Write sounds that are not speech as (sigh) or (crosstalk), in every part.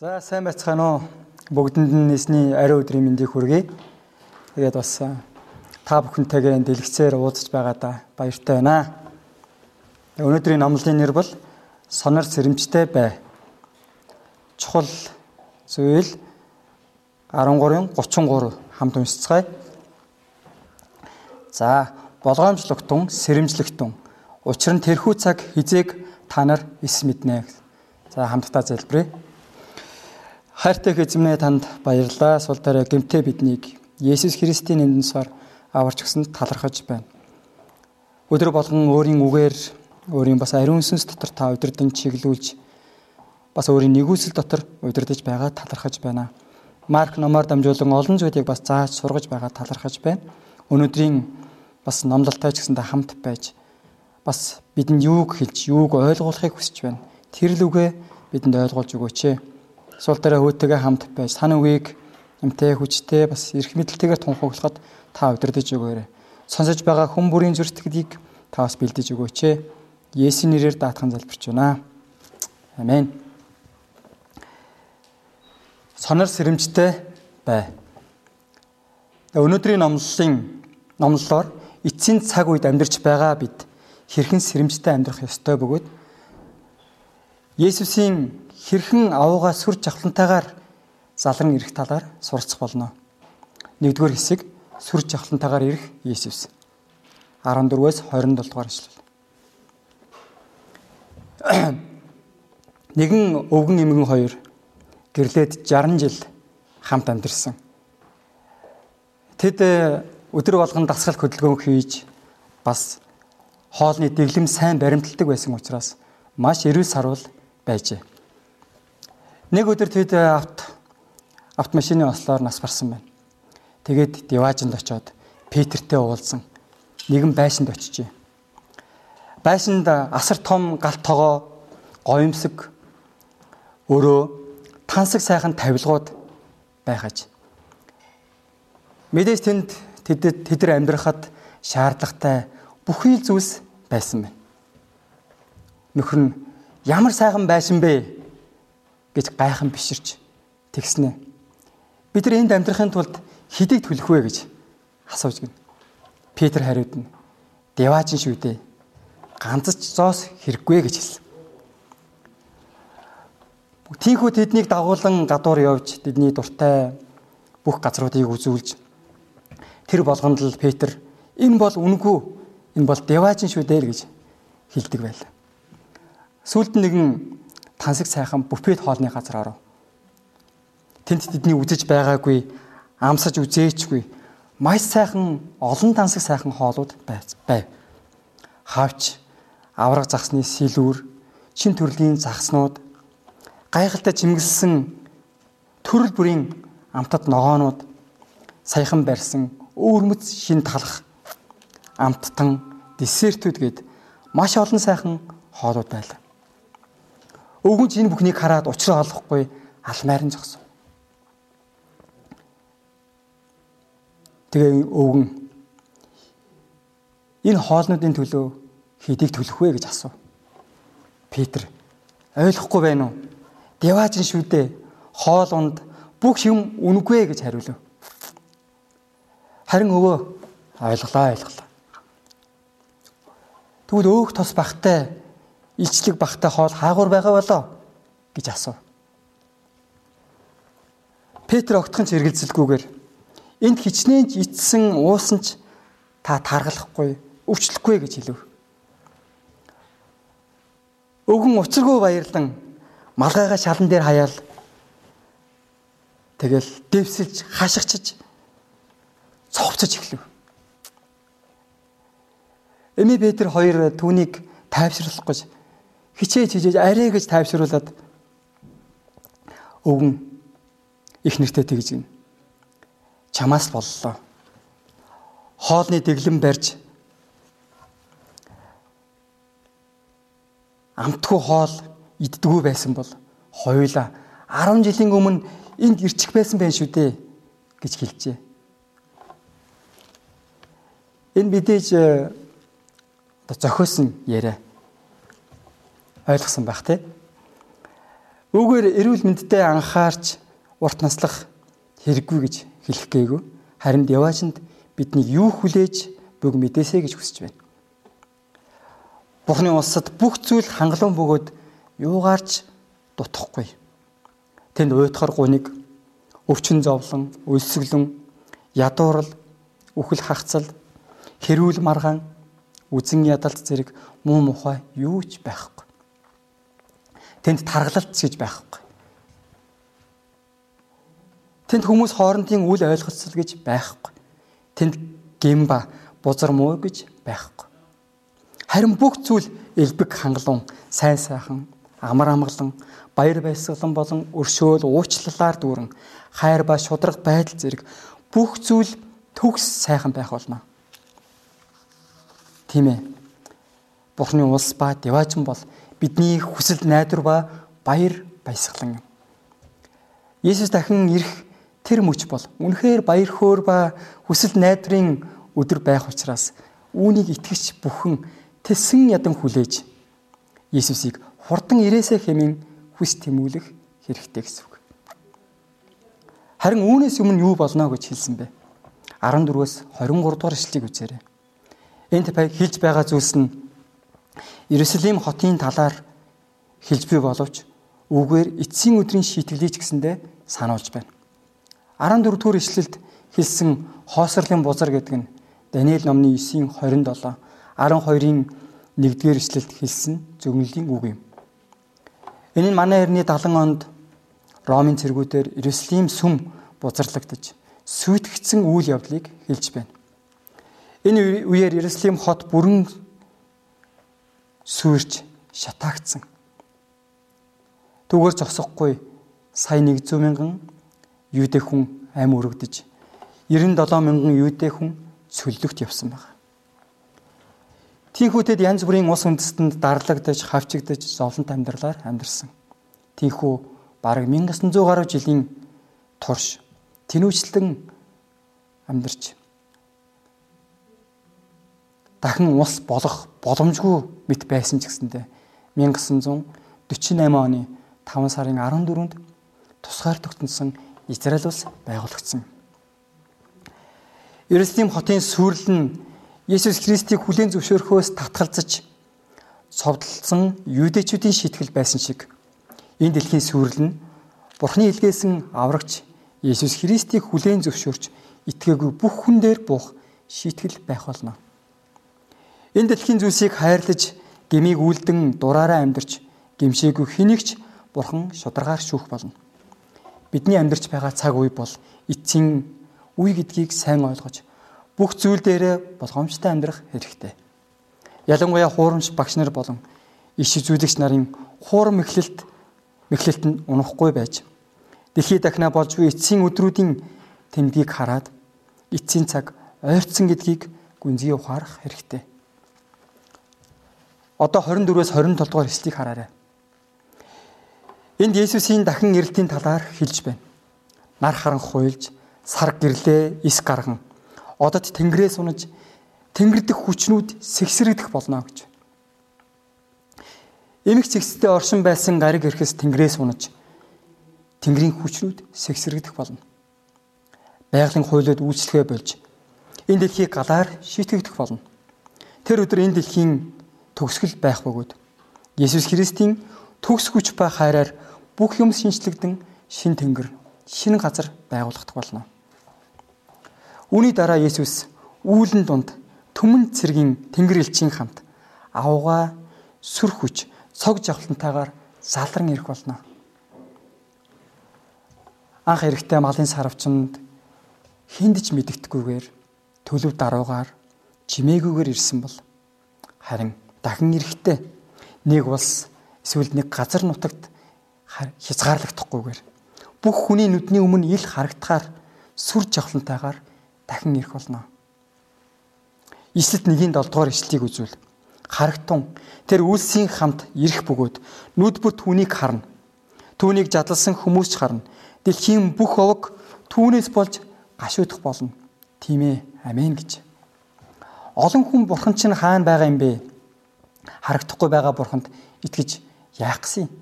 За сайн байцгаана уу. Бүгдэнд нь нэсний ариун өдрийн мэндийг хүргэе. Тэгээд бас та бүхэнтэйгээ дэлгэцээр уулзаж байгаадаа баяртай байна. Өнөөдрийн номлын нэр бол сонор сэрэмжтэй бай. Чухал зүйл 13-ын 33 хамт уншицгаая. За, болгоомжлогтун, сэрэмжлэгтун. Учир нь тэрхүү цаг хизээг та нар эс мэднэ. За, хамтдаа залбирая. Хайртай эзэмнээ танд баярлалаа. Сул дараа гэмтээ биднийг Есүс Христийн нэрээр аварч өгсөнд талархаж байна. Өдөр болгон өөрийн үгээр өөрийн бас ариун сүнс дотор та удирдан чиглүүлж бас өөрийн нэгүсэл дотор удирдах байгаа талархаж байна. Марк номоор дамжуулан олон зүйлийг бас зааж сургаж байгаа талархаж байна. Өнөөдрийн бас номлолтой ч гэсэндээ хамт байж бас бидэнд юуг хэлж, юуг ойлгуулахыг хүсэж байна. Тэр л үгээ бидэнд ойлгуулж өгөөч ээ сул дараа хөөтэйгээ хамт байж тань үгийг эмтэй хүчтэй бас эрх мэдэлтэйгээр тунхаглахад та удирдах өгөөрэй. Сонсож байгаа хүн бүрийн зөрчилдгийг та бас бэлдэж өгөөч ээ. Есүсийн нэрээр даатхан залбирч байна. Амен. Сонор сэрэмжтэй бай. Өнөөдрийн номлолын номлолоор эцсийн цаг үед амьдарч байгаа бид хэрхэн сэрэмжтэй амьдрах ёстой бөгөөд Есүсийн хэрхэн авууга сүр жавхлантайгаар залран ирэх талаар суралцах болно. Нэгдүгээр хэсэг сүр жавхлантайгаар ирэх Иесус. 14-өөс 27 дугаар ишлэл. (clears throat) Нэгэн өвгөн эмгэн хоёр гэрлээд 60 жил хамт амьдэрсэн. Тэд э, өдөр болгон дасгал хөдөлгөөн хийж бас хоолны дэглэм сайн баримталдаг байсан учраас маш эрүүл сарвал байжээ. Нэг өдөр тэд авто автомашины ослоор нас барсан байна. Тэгээд Диваажинд очоод Петертэй уулзсан. Нэгэн байшинд очижээ. Байшинд асар том галт тогоо гоёмсог өрөө тансаг сайхан тавилгууд байхаж. Мэдээж тэнд тэд тэдэр амьдрахад шаардлагатай бүхий л зүйлс байсан байна. Нөхөр нь ямар сайхан байшин бэ гэж гайхан биширч тэгснэ. Бид нар энд амьдрахын тулд хэдийг төлөх вэ гэж асууж гин. Петр хариуд нь Деваажин шүү дээ. Ганцч зоос хэрэггүй гэж хэлсэн. Тинхүү тэднийг дагуулan гадуур явж тэдний дуртай бүх газруудыг үзүүлж тэр болгонд л Петр энэ бол үнгүй энэ бол Деваажин шүү дээ гэж хэлдэг байлаа. Сүүлд нэгэн тансаг сайхан буфет хоолны газар оров. Тэнд тэдний үзэж байгаагүй, амсаж үзээчгүй маш сайхан олон тансаг сайхан хоолууд байв. Хавч, авраг загсны сэлүүр, шин төрлийн загснууд, гайхалтай чимгэлсэн төрөл бүрийн амтад ногоонууд, саяхан барьсан өөрмөц шин талах, амттан, десертүүд гээд маш олон сайхан хоолууд байлаа. Өвгөнч энэ бүхнийг хараад учраа олохгүй алмаар нь зогсон. Тэгээ өвгөн энэ хоолнуудын төлөө хэдийг төлөх вэ гэж асуув. Петр ойлгохгүй байна уу? Деваажин шүү дээ. Хоол унд бүх юм үнэгүй гэж хариулв. Харин өвөө ойлголаа ойлголаа. Тэгвэл өөх тос бахтай илчлэг багтай хоол хаагур байгаа болоо гэж асуув. Петр огтхон ч эргэлзэлгүйгээр энд хичнээн ч ицсэн уусан ч та таргалахгүй өвчлөхгүй гэж хэлв. Өвгөн уцаргүй баярлан малгайгаа шалан дээр хаяал тэгэл дэвсэлж хашгичж цовцож эхлэв. Эми Петр хоёр түүнийг тайвшруулах гэж хичээж хичээж арай гэж тайвшруулад өвгөн их нэртэй тэгж гин. Чамаас боллоо. Хоолны дэглэм барьж амтгүй хоол иддгүү байсан бол хоёула 10 жилийн өмнө энд ирчих байсан байх шүү дээ гэж хэлжээ. Энэ мэдээж э, одоо зохиосон яриа ойлгосон байх тий. Үүгээр эрүүл мэндэд анхаарч урт наслах хэрэггүй гэж хэлэх гээгүй. Харин Яваачнд бидний юу хүлээж бүг мэдээсэй гэж хүсэж байна. Бурхны улсад бүх зүйл хангалуун бөгөөд юугаарч дутахгүй. Тэнд уйтхар гуниг, өвчин зовлон, өлсгөлөн, ядуурл, үхэл хагцал, хэрүүл маргаан, үзэн ядалт зэрэг муу мухай юу ч байхгүй. Тэнд таргалалт гэж байхгүй. Тэнд хүмүүс хоорондын үл ойлголцол гэж байхгүй. Тэнд гимба, бузар муу гэж байхгүй. Харин бүх зүйл элбэг хангалуун, сайн сайхан, амар амгалан, баяр баясгалан болон өршөөл уучлалаар дүүрэн хайр ба шудраг байдал зэрэг бүх зүйл төгс сайхан байх болно. Тийм ээ. Бурхны улс ба деважин бол бидний хүсэл найдвар ба баяр баясгалан юм. Есүс дахин ирэх тэр мөч бол үнэхээр баяр хөөр ба хүсэл найдварын өдөр байх учраас үүнийг итгэж бүхэн тэсэн ядан хүлээж Есүсийг хурдан ирээсэ хэмээн хүс тэмүүлэх хэрэгтэй гэсэн үг. Харин үүнээс өмнө юу болно гэж хэлсэн бэ? 14-өөс 23 дугаар ишлэгийг үзээрэй. Энд хэлж байгаа зүйлс нь Иерусалим хотын талаар хэлж буй боловч үгээр эцсийн өдрийн шийтгэлийг гэсэндэ сануулж байна. 14 дугаар ишлэлд хэлсэн хоосрлын бузар гэдэг нь Даниэл номны 9-ийн 27, 12-ийн 1-р ишлэлд хэлсэн зөвнөлийн үг юм. Энэ нь манай эртний 70 онд Ромын цэргүүдээр Иерусалим сүм бузарлагдаж сүйтгэгдсэн үйл явдлыг хэлж байна. Энэ үеэр Иерусалим хот бүрэн сүрж шатаагдсан. Түгээр зогсохгүй сая 100 мянган юудэ хүн ам өргөдөж 97 мянган юудэ хүн цөллөгт явсан байна. Тинхүүтэд янз бүрийн ус үндэстэнд дарлагдаж, хавчигдаж, зовлонт амьдралаар амьдарсан. Тинхүү бараг 1900 гаруй жилийн турш тэнүүчлэн амьдарч дахин ус болох боломжгүй мэт байсан ч гэсэндэ 1948 оны 5 сарын 14-нд тусгаар тогтносон Израиль улс байгуулагдсан. Иерусалим хотын сүрэл нь Есүс Христийг хүлээн зөвшөөрөхөөс татгалзаж цовдлсон юудэчүүдийн шийтгэл байсан шиг энэ дэлхийн сүрэл нь Бурхны илгээсэн аврагч Есүс Христийг хүлээн зөвшөөрч итгээгүй бүх хүн дээр буух шийтгэл байх болно. Энэ дэлхийн зүйлсийг хайрлаж, гмийг үлдэн дураараа амьдарч, гимшээгүй хэнийгч Бурхан шударгаар шүүх болно. Бидний амьдарч байгаа цаг үе бол эцсийн үе гэдгийг сайн ойлгож бүх зүйл дээрээ болгоомжтой амьдрах хэрэгтэй. Ялангуяа хуурамч багш нар болон иш үзүүлэгч нарын хуурам эхлэлт мэхлэлт нь унахгүй байж дэлхий дахна болж буй эцсийн өдрүүдийн тэмдгийг хараад эцсийн цаг ойрцсон гэдгийг гүнзгий ухаарах хэрэгтэй. Одоо 24-өөс 27 дугаар эслийг хараарай. Энд Есүсийн дахин ирэлтийн талаар хэлж байна. Нар харан хуйлж, сар гэрлээ, ис гарган одод тэнгэрээс унаж тэнгэр дэх хүчнүүд сэгсрэгдэх болно гэж. Эмх цэгцтэй оршин байсан гариг эрхэс тэнгэрээс унаж тэнгэрийн хүчнүүд сэгсрэгдэх болно. Байгалийн хуйлууд үйлчлэгээ болж энэ дэлхийг галаар шийтгэгдэх болно. Тэр өдөр энэ дэлхийн төгсгөл байх бөгөөд Есүс Христийн төгс хүч ба хайраар бүх юм шинчлэгдэн шин тэнгэр, шин газар байгуулагдах болно. Үүний дараа Есүс үүлэн дунд төмөн цэргийн тэнгэр элчийн хамт авгаа сүр хүч цог жавхлантайгаар залран ирэх болно. Анх эрэхтэй малын сарвчанд хиндэж мэддэхгүйгээр төлөв даруугаар чимээгүйгээр ирсэн бол харин дахин эрэхтэй нэг улс эсвэл нэг газар нутагт хязгаарлагдахгүйгээр бүх хүний нүдний өмнө ил харагдахаар сүр жавхлантайгаар дахин ирэх болно. Ишлэлт 1-ийн 7 дугаар ишлэлийг үзвэл харагтун тэр үлсийн хамт ирэх бөгөөд нүд бүр түүнийг харна. Түүнийг жадалсан хүмүүс ч харна. Дэлхийн бүх овог түүнээс болж гашуудах болно. Тийм ээ. Амен гэж. Олон хүн бурхан чинь хаана байгаа юм бэ? Харагдахгүй байгаа бурханд итгэж яах гэсэн юм?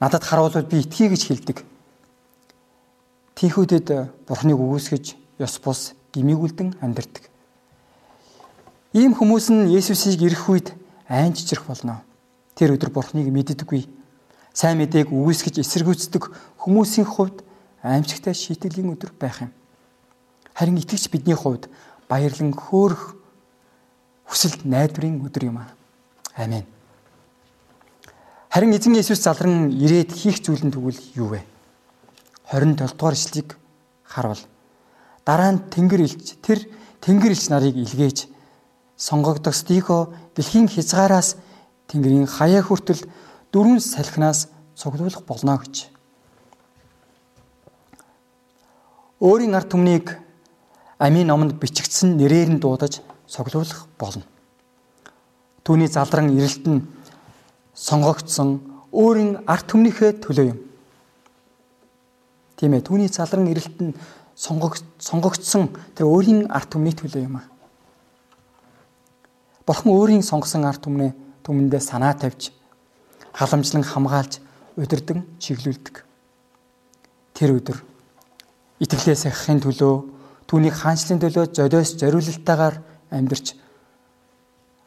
Надад харуулбал би итгий гэж хэлдэг. Тинхүүдэд бурхныг үгүйсгэж ёс бус гимигүүлдэн амьдардаг. Ийм хүмүүс нь Есүсийг ирэх үед айн чичрэх болно. Тэр өдөр бурхныг мэддэггүй. Сайн мэдээг үгүйсгэж эсэргүүцдэг хүмүүсийн хувьд аимшигтай шийтгэлийн өдөр байх юм. Харин итгэж бидний хувьд баярлан хөөрөх хүсэлт найдварын өдөр юм аа. Амен. Харин эзэн Есүс залран ирээд хийх зүйл нь тэгвэл юу вэ? 27 дугаар ишлэгийг харуул. Дараа нь Тэнгэр илч тэр Тэнгэр илч нарыг илгээж сонгогдох стико дэлхийн хязгаараас Тэнгэрийн хаяа хүртэл дөрвөн салхинаас цуглуулах болно гэж. Өөрийн ард түмнийг амийн номонд бичигдсэн нэрээр нь дуудаж цуглуулах болно. Түүний залран ирэлт нь сонгогдсон өөрийн ард түмнийхээ төлөө юм. Тийм ээ, түүний залран ирэлт нь сонгогдсон тэр өөрийн ард түмний төлөө юм аа. Бурхан өөрийн сонгосон ард түмнээ түмэндээ санаа тавьж халамжлан хамгаалж удирдан чиглүүлдэг. Тэр өдөр итгэлээ сахихын төлөө түүний хаанчлалын төлөө золиос зориулалтаагаар амьдарч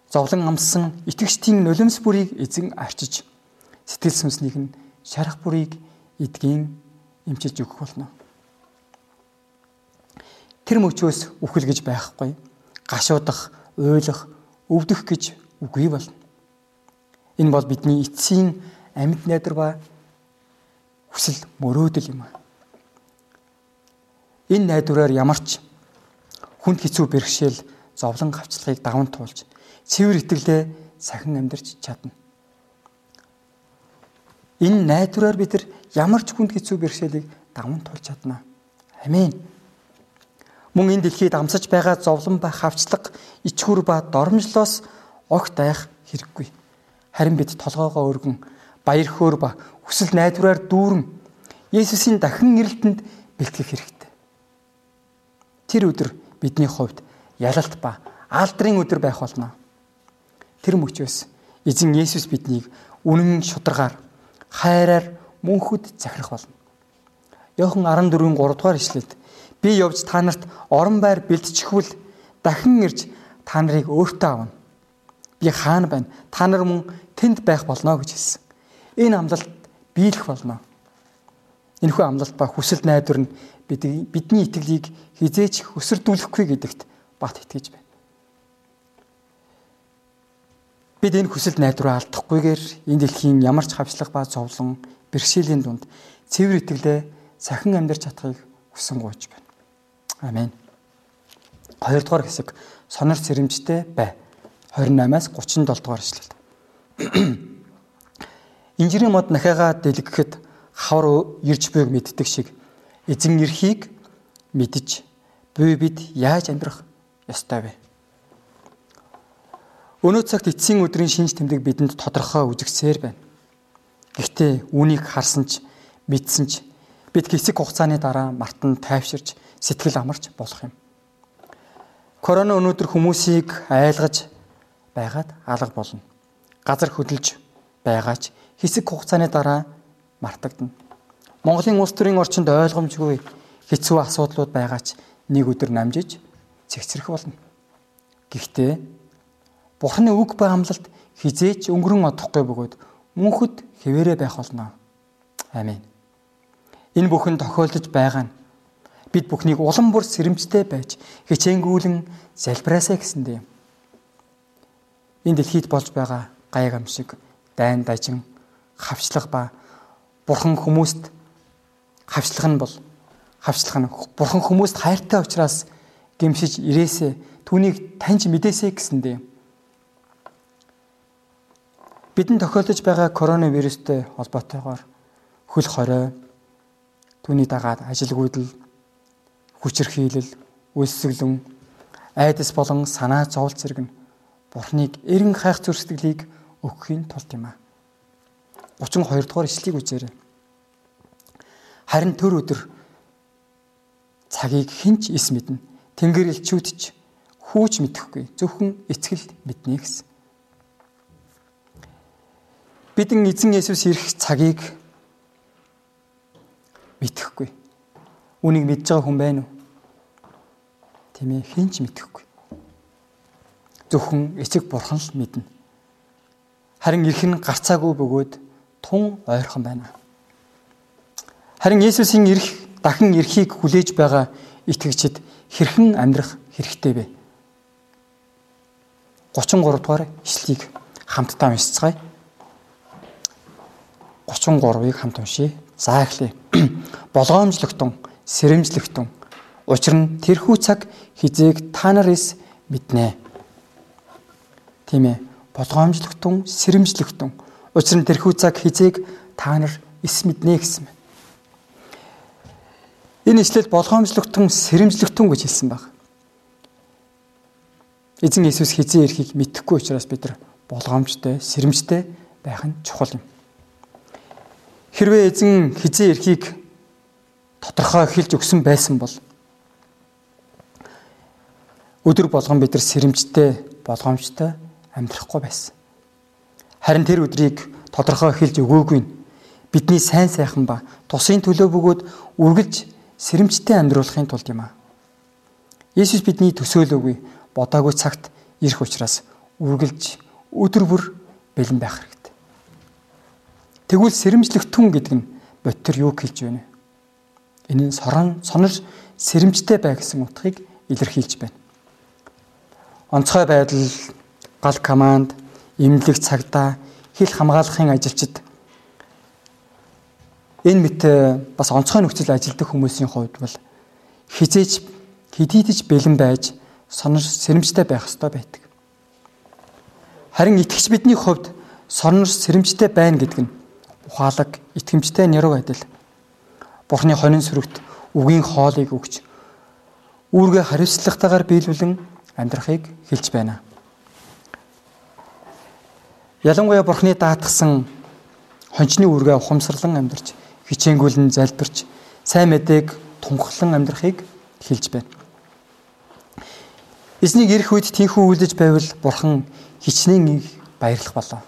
зовлон амссан итгэгчдийн нулимс бүрийг эзэн арчиж сэтгэл сүнснийг нь шарах бүрийг эдгийн эмчилж өгөх болно. Тэр мөчөөс үхэл гэж байхгүй. Гашуудах, уйлах, өвдөх гэж үгүй болно. Энэ бол бидний эцсийн амьд найдар ба хүсэл мөрөөдөл юм. Энэ найдвараар ямарч хүнд хэцүү бэрхшээл зовлон гавцлагыг даван туулж цэвэр итгэлээ сахин амьдарч чадна. Энэ найдвараар бид нар ямар ч хүнд хэцүү бэрхшээлийг даван туулж чадна. Амен. Мөн энэ дэлхийд амсаж байгаа зовлон ба хавчлаг, ичхүр ба доромжлоос огт айх хэрэггүй. Харин бид толгоогоо өргөн баяр хөөр ба хүсэл найдвараар дүүрэн Есүсийн дахин ирэлтэнд бэлтгэх хэрэгтэй. Тэр өдөр бидний хувьд ялалт ба алдрын өдөр байх болно. Тэр мөчөөс эзэн Есүс биднийг үнэн шударгаар хайраар мөнхөд захирах болно. Йохан 14-ийн 3 дугаар ишлэлд Би явж та нарт орон байр бэлтчихвэл дахин ирж та нарыг өөртөө авна. Би хаана байна? Та нар мөн тэнд байх болно гэж хэлсэн. Энэ амлалт биелэх болно. Энэхүү амлалт ба хүсэл найдвар нь бидний итгэлийг хизээч өсөрдүүлэхгүй гэдэгт бат итгэж байна. Бид энэ хүсэл найдвараа алдахгүйгээр энэ дэлхийн ямар ч хавчлага ба зовлон бэрхшээлийн дунд цэвэр итгэлээ сахин амьдарч чадахыг хүсэн гуйж байна. Амен. 2 дугаар хэсэг сонор сэрэмжтэй бай. 28-аас 37 дугаар ишлэл. Инжирийн мод нахаага дэлгэхэд хавар ирж буйг мэддэг шиг эзэн эрхийг мэдж буй бид яаж амьдрах ёстой вэ? Өнөө цагт эцсийн өдрийн шинж тэмдэг бидэнд тодорхой үзэгсээр байна. Гэхдээ үүнийг харсан ч мэдсэн ч бид хэсэг хугацааны дараа мартан тайвширч сэтгэл амарч болох юм. Корона өнөөдөр хүмүүсийг айлгаж байгаад алга болно. Газар хөдөлж байгаач хэсэг хугацааны дараа мартагдана. Монголын улс төрийн орчинд ойлгомжгүй хэцүү асуудлууд байгаач нэг өдөр намжиж цэгцрэх болно. Гэхдээ Бурхны үг ба амлалт хизээч өнгөрөн одохгүй бөгөөд мөнхөд хэвээрээ байх болно. Амен. Энэ бүхэн тохиолдож байгаа нь бид бүхнийг улам бүр сэрэмжтэй байж хичээнгүүлэн залбираасаа гэсэндээ. Энэ дэлхийд болж байгаа гаяг амшиг, дайн дажин, хавчлага ба бурхан хүмүүст хавчлах нь бол хавчлах нь бурхан хүмүүст хайртай учраас гимшиж ирээсэ түүнийг таньж мэдээсэ гэсэндээ. Бидэнд тохиолдож байгаа коронавирустэй холбоотойгоор хөл хорой түүний дагаад ажилгүйдэл хүчирхийлэл, үлсгэлэн, айдас болон санаа зовл зэрэг нь Бурхныг эрен хайх зүрстгэлийг өгөхийн тулд юм аа. 32 дугаар ишлэгийг үзээрэй. Харин төр өдөр цагийг хинч эс мэднэ. Тэнгэр элчүүд ч хүүч мэдэхгүй. Зөвхөн эцгэл мэднэ гэсэн. Бидэн эзэн Есүс ирэх цагийг мэдэхгүй. Үнийг мэдж байгаа хүн байна уу? Тийм ээ, хэн ч мэдэхгүй. Зөвхөн эцэг бурхан л мэднэ. Харин ирэх нь гарцаагүй бөгөөд тун ойрхон байна. Харин Есүсийн ирэх дахин ирэхийг хүлээж байгаа итгэгчид хэрхэн амьдрах хэрэгтэй вэ? 33 дугаар ишлэгийг хамтдаа уншицгаая. 33-ыг хамт уншийе. За эхлэе. (clears throat) Болгоомжлогтун, сэрэмжлэгтун. Учир нь тэрхүү цаг хизээг та нарыг мэднэ. Тийм ээ. Болгоомжлогтун, сэрэмжлэгтун. Учир нь тэрхүү цаг хизээг та нар эс мэднэ гэсэн байна. Энэ ишлэл болгоомжлогтун, сэрэмжлэгтун гэж хэлсэн баг. Эзэн Иесус хизээ ирэхийг мэдэхгүй учраас бид нар болгоомжтой, сэрэмжтэй байх нь чухал юм. Хэрвээ эзэн хизээ ирэхийг тодорхой хэлж өгсөн байсан бол өдөр болгон бид нар сэрэмжтэй, болгоомжтой амьдрахгүй байсан. Харин тэр өдрийг тодорхой хэлж өгөөгүй нь бидний сайн сайхан ба тусын төлөө бөгөөд үргэлж сэрэмжтэй амьдруулахын тулд юм аа. Есүс бидний төсөөлөөгүй бодаагүй цагт ирэх учраас үргэлж өдөр бүр бэлэн байх хэрэгтэй. Тэгвэл сэрэмжлэх түн гэдэг нь бодтор юу хэлж байна вэ? Нь сорон сонор сэрэмжтэй бай гэсэн утгыг илэрхийлж байна. Онцгой байдал, гал команд, имлэг цагдаа, хил хамгаалахын ажилчид энэ мэт э, бас онцгой нөхцөл ажилладаг хүмүүсийн хувьд бол хизээж хэдийдэж бэлэн байж сонор сэрэмжтэй байх ёстой байдаг. Харин итгэж бидний хувьд сонор сэрэмжтэй байна гэдэг нь ухаалаг, итгэмжтэй нэрв адил. Бурхны хонин сүрэгт үгийн хоолыг өгч үүргээ хариуцлагатайгаар биелүүлэн амьдрахыг хэлж байна. Ялангуяа Бурхны даатгсан хончны үүргээ ухамсарлан амьдарч, хичээнгүйлэн залбирч, сайн мэдээг тунхаглан амьдрахыг хэлж байна. Эзнийг ирэх үед тийхүү үлдэж байвал Бурхан хичнээн баярлах болов.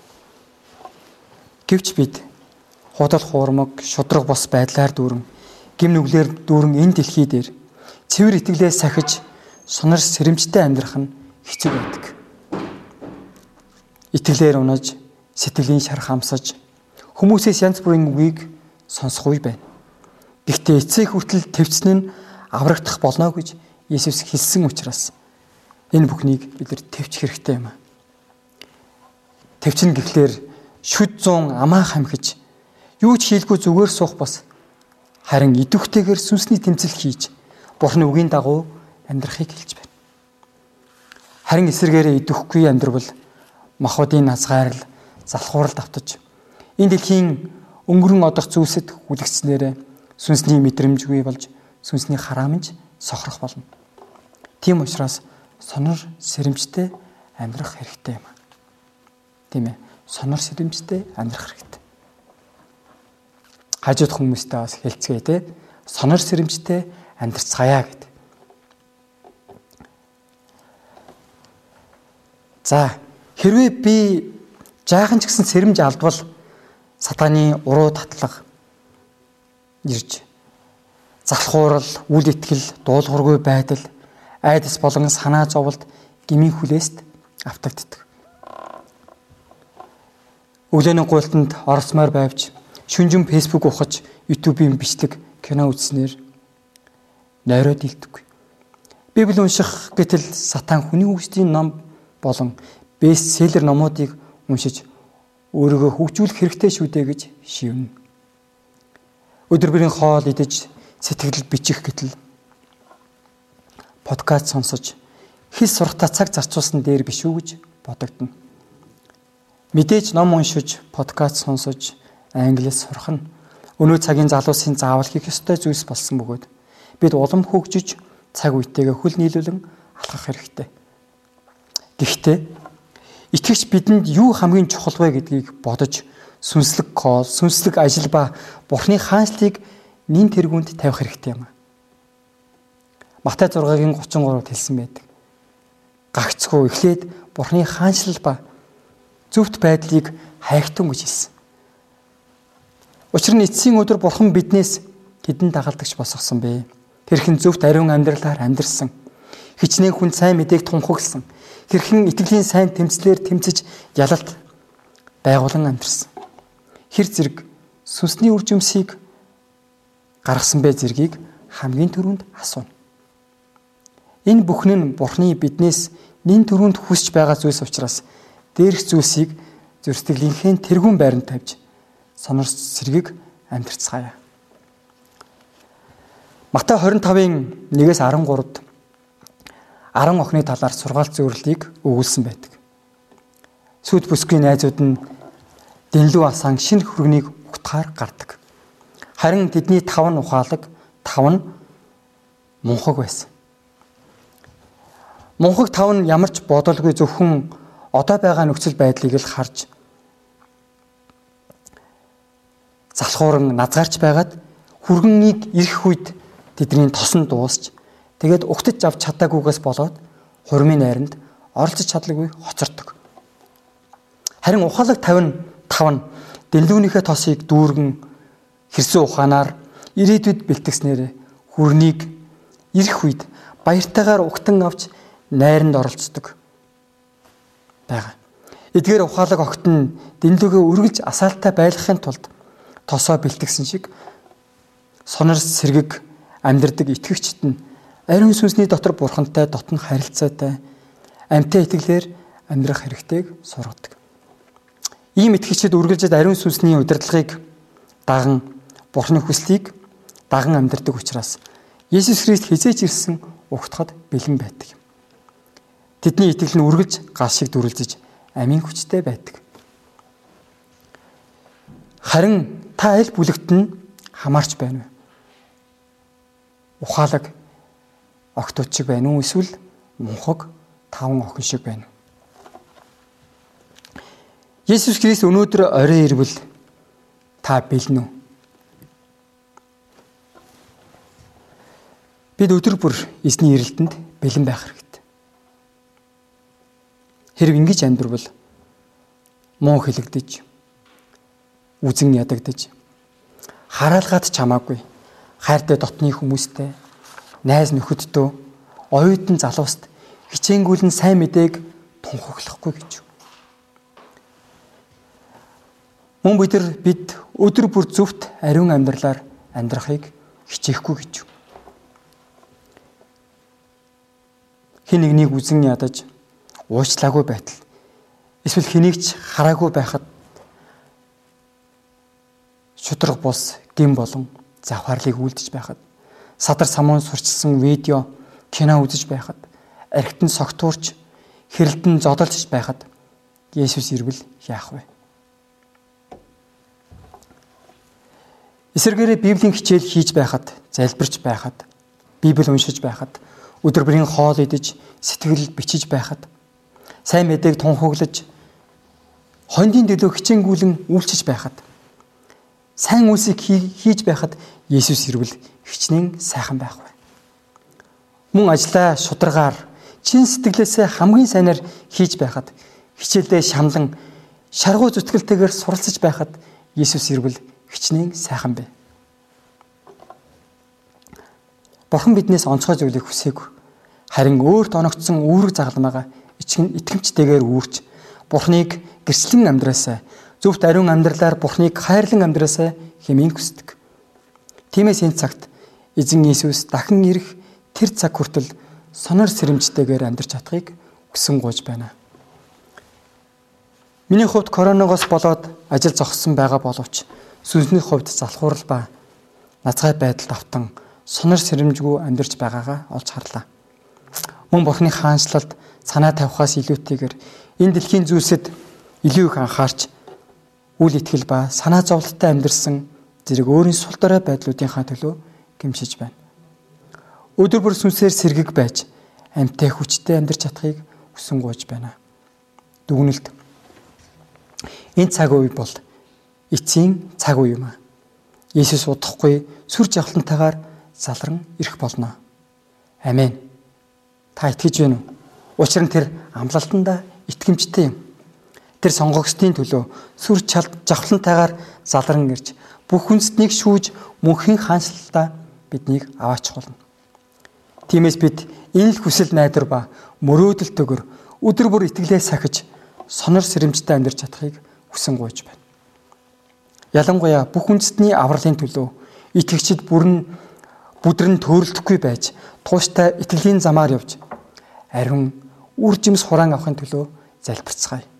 Гэвч бид худал хуурмаг, шудраг бос байдлаар дүүрэн гим нүглэр дүүрэн энэ дэлхий дээр цэвэр итгэлээс сахиж сонор сэрэмжтэй амьдрах нь хэцүү байдаг. Итгэлээр унаж, сэтгэлийн шарх хамсаж хүмүүсээс янз бүрийн үгийг сонсох үе байна. Гэхдээ эцэг хүртэл твцэн нь аврагдах болно гэж Иесус хэлсэн учраас энэ бүхнийг бид нар твчих хэрэгтэй юм. Твчин гэхлээр шүд зун амаа хамхиж юу ч хийлгүй зүгээр суух бас харин идэвхтэйгээр сүнсний тэмцэл хийж Бурхны үгийн дагуу амьдрахыг хэлж байна. Харин эсэргээрээ идэвхгүй амьдрал махбодын назгаарл залхуурал давтаж энэ дэлхийн өнгөрөн одох зүйлсэд хүлэгцснээрээ сүнсний мэдрэмжгүй болж сүнсний хараамж сохрох болно. Тийм учраас сонор сэрэмжтэй амьдрах хэрэгтэй юм. Тийм ээ. Сонор сэрэмжтэй амьдрах хэрэгтэй хажууд хүмүүстэй бас хэлцгээе те. Сонор сэрэмжтэй амьдрцгаая гэдэг. За хэрвээ би жаахан ч гэсэн сэрэмж алдвал сатааны уруу татлага ирж залхуурал, үл итгэл, дуулуургүй байдал, айдас болон санаа зовлт гмийн хүлээст автагддаг. Өглөөний гуйлтанд орсмаар байвч шүнжин фэйсбુક ухаж YouTube-ийн бичлэг кино үзснээр нойроод илтгэв. Библи унших гэтэл сатан хүний үгсийн ном болон бестселлер номуудыг уншиж өөрийгөө хөгжүүлэх хэрэгтэй шүү дээ гэж шивнэ. Өдөр бүрийн хоол идэж сэтгэл бичих гэтэл подкаст сонсож хэл сурахтаа цаг зарцуулсан дээр биш үү гэж бодогдно. Мэдээж ном уншиж, подкаст сонсож англиас сурах нь өнөө цагийн залуусын заавал хийх ёстой зүйлс болсон бөгөөд бид улам хөгжиж цаг үетэйгээ хөл нийлүүлэн алхах хэрэгтэй. Гэхдээ итгэгч бидэнд юу хамгийн чухал вэ гэдгийг бодож сүнслэг кол, сүнслэг ажил ба Бурхны хаанчлыг нин тэргуунд тавих хэрэгтэй юм. Матай 6-гийн 33-д хэлсэн байдаг. Гагцгүй эхлээд Бурхны хаанчлал ба зөвхт байдлыг хайхтун гэж хэлсэн. Учир нь эцсийн өдөр бурхан биднээс хідэн дагалдагч босгосон бэ? Хэрхэн зөвхт ариун амьдралаар амьдрсан. Хичнээн хүн сайн мэдээг тунхагласан. Хэрхэн итгэлийн сайн тэмцлэр тэмцэж ялалт байгуулан амьдрсан. Хэр зэрэг сүнсний үржимсийг гаргасан бэ зэргийг хамгийн түрүүнд асууна. Энэ бүхэн нь Бурхны биднээс нин төрөнд хүсэж байгаа зүйлс учраас дээрх зүйлсийг зөрсдөглийнхээ тэрүүн байранд тавьж сонор сэргийг амьдрцгаая. Матай 25-ын 1-ээс 13-д 10 охины талаар сургаалт зөвлөлийг өгүүлсэн байдаг. Сүд бүсгийн найзууд нь дэнлүү асан шинэ хөргөнийг утгаар гардаг. Харин тэдний 5 нь ухаалаг, 5 нь мунхаг байсан. Мунхаг 5 нь ямар ч бодолгүй зөвхөн одоо байгаа нөхцөл байдлыг л харж залхууран назгаарч байгаад хүргэнийг ирэх үед тэдний тосон дуусч тэгээд угтаж авч чадаагүйгээс болоод хурмын найранд оролцож чадлагүй хоцордог. Харин ухаалаг 50 5 нь дэлгүүнийхээ тосыг дүүргэн хэрсэн ухаанаар ирээдүйд бэлтгэснээр хүрнийг ирэх үед баяртайгаар угтан авч найранд оролцдог байгаа. Эдгээр ухаалаг огт нь дэнлүгээ үргэлж асаалтай байлгахын тулд тосоо бэлтгэсэн шиг сонор сэргэг амьдрдаг итгэгчд нь ариун сүнсний дотор бурхантай дотн харилцаатай амьтаа итгэлээр амьдрах хэрэгтэйг сургадаг. Ийм итгэгчид үргэлжид ариун сүнсний удирдлагыг даган Бурхны хүслийг даган амьдардаг учраас Есүс Христ хизээж ирсэн угтахад бэлэн байдаг. Тэдний итгэл нь үргэлж гал шиг дүрлжиж амийн хүчтэй байдаг. Харин та аль бүлэгт нь хамаарч байна вэ? Ухаалаг огтуд шиг байна уу эсвэл мунхаг таван охин шиг байна уу? Есүс Христ өнөөдөр орой ирвэл та бэлэн үү? Бид өдөр бүр эзний эрэлтэнд бэлэн байх хэрэгтэй. Хэрэг ингэж амьдрвал муу хэлэгдэж, үзэн ядагдаж, хараалгаад чамаагүй, хайртай дотны хүмүүстэй, найз нөхөддөө, оюутан залууст хичээнгүүлэн сайн мэдээг тунхаглахгүй гэж. Мөн бид нар бид өдөр бүр зөвхт ариун амьдралаар амьдрахыг хичээхгүй гэж. Хин нэгнийг үзэн ядаж уучлаагүй байтал эсвэл хэнийг ч хараагүй байхад шудраг бус гин болон завхаарлыг үлдэж байхад садар самуун сурчилсан видео кино үзэж байхад архитан согтуурч хэрэлдэн зодолж байхад Есүс ирвэл яах вэ? Эсвэргээрээ Библийн хичээл хийж байхад, залбирч байхад, Библи уншиж байхад, өдөр бүрийн хоол идэж, сэтгэл бичиж байхад, сайн мэдээг тунхаглаж, хондын төлөө хичээнгүүлэн үйлчиж байхад, сайн үйлсийг хийж байхад Есүс ирвэл хичнээн сайхан байх вэ. Мөн ажлаа шударгаар чин сэтгэлээсээ хамгийн сайнаар хийж байхад, хичээлдээ шамлан, шаргуу зүтгэлтэйгээр суралцж байхад Есүс ирвэл хичнээн сайхан бэ. Бурхан биднээс онцгой зүйлийг хүсээгүй. Харин өөрт оногдсон үүрэг загламгаа итгэмжтэйгээр үүрч Бурханыг гэрчлэн амьдраасаа зөвхт ариун амьдралаар Бурханыг хайрлан амьдраасаа хэмээн хүсдэг. Тиймээс энэ цагт эзэн Иесус дахин ирэх тэр цаг хүртэл сонор сэрэмжтэйгээр амьдрч чадахыг хүсэн гуйж байна. Миний хувьд коронавигоос болоод ажил зогссон байгаа боловч сүнсний хувьд залхуурал ба нацгай байдалд автан сонор сэрэмжгүй амьдарч байгаагаа олж харлаа. Мөн Бурхны хаанчлалд санаа тавихаас илүүтэйгээр энэ дэлхийн зүйлсэд илүү их анхаарч үл итгэл ба санаа зовлттой амьдарсан зэрэг өөрийн сул дорой байдлуудынхаа төлөө гэмшиж байна. Өдөр бүр сүнсээр сэргэг байж амьтай хүчтэй амьдарч чадахыг хүсэн гуйж байна. Дүгнэлт. Энэ цаг үе бол эцсийн цаг үе юм аа. Есүс удахгүй сүр жавхлантайгаар залран ирэх болно. Амен. Та итгэж байна уу? Учир нь тэр амлалтанда итгэмжтэй юм. Тэр сонгогчдын төлөө сүр жавхлантайгаар залран ирж бүх хүнснийг шүүж мөнхийн хаанчлалтаа биднийг аваач болно. Тиймээс бид энэ л хүсэл найдар ба мөрөөдөлтөөр өдөр бүр итгэлээ сахиж сонор сэрэмжтэй амьдарч чадахыг хүсэн гуйж байна. Ялангуяа бүх үндэстний авралын төлөө итгэгчид бүрэн бүдрэн төөрөлдөхгүй байж тууштай итгэлийн замаар явж ариун үр жимс хураан авахын төлөө залбирцгаая.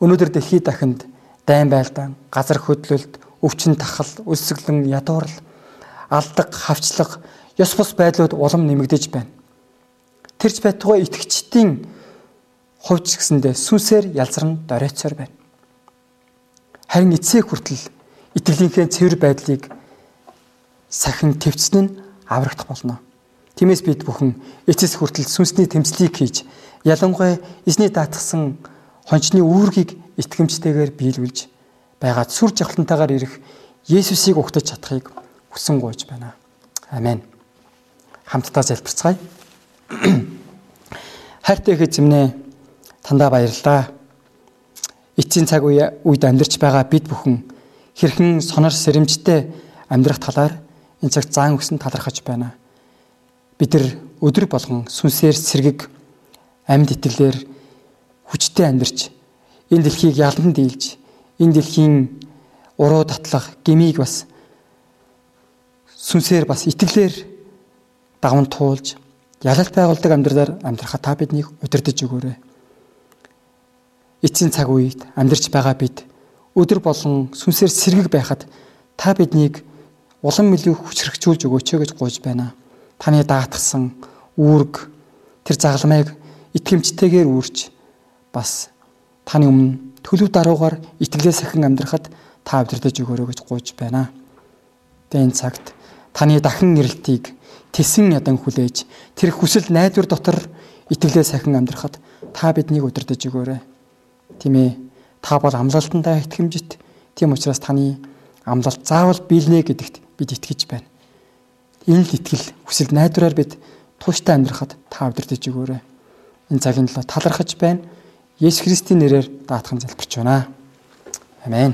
Өнөөдөр дэлхийд дахинд дайн байлдаан, газар хөдлөлт, өвчин тахал, өлсгөлэн ядуурл, алдаг, хавчлаг, ёс бус байдлууд улам нэмэгдэж байна. Тэрч байтугай итгэгчдийн хувьд ч гэсэндээ сүнсээр ялзарн доройцоор байна. Харин эцсээ хүртэл итгэлийнхээ цэвэр байдлыг сахин твцсэн нь аврагдах болно. Тиймээс бид бүхэн эцэс хүртэл сүнсний тэмцлийг хийж ялангуяа эзний даатгсан хончны үүргийг итгэмжтэйгээр биелүүлж байгаад сүр жавхлантайгаар ирэх Есүсийг угтаж чадахыг хүсэн гуйж байна. Амен. Хамтдаа залбирцгаая. (clears throat) Хайртай их эзэмнэ тандаа баярлалаа. Эцсийн цаг үед амьдарч байгаа бид бүхэн хэрхэн сонор сэрэмжтэй амьдрах талаар энэ цагт заан өгсөн талархаж байна бид нар өдөр болгон сүнсээр сэргэг амьд итгэлээр хүчтэй амьдарч энэ дэлхийг ялан дийлж энэ дэлхийн уруу татлах гмийг бас сүнсээр бас итгэлээр даван туулж ялалт байгуулдаг амьдралаар амьдрахад та биднийг удирдах өгөөрэй. Эцсийн цаг үед амьдарч байгаа бид өдөр болон сүнсээр сэргэг байхад та биднийг улам илүү хүчрхжүүлж өгөөч гэж гуйж байна таны даатгсан үүрэг тэр загламыг итгэмжтэйгээр үүрч бас таны өмнө төлөв даруугаар итгэлээ сахин амьдрахад та удирдах өгөөрэй гэж гуйж байна. Тэгээ энэ цагт таны дахин ирэлтийг тесэн ядан хүлээж тэр хүсэл найдвар дотор итгэлээ сахин амьдрахад та биднийг удирдах өгөөрэй. Тийм ээ. Та бол амлалтандаа итгэмжит. Тийм учраас таны амлалт заавал биелнэ гэдэгт бид итгэж байна. Энэ л итгэл хүсэл найдвараар бид тууштай амьдрахад та удирдах өгөөрэй. Энэ цагийн төлөө талархаж байна. Есүс Христийн нэрээр даатхан залбирч байна. Амен.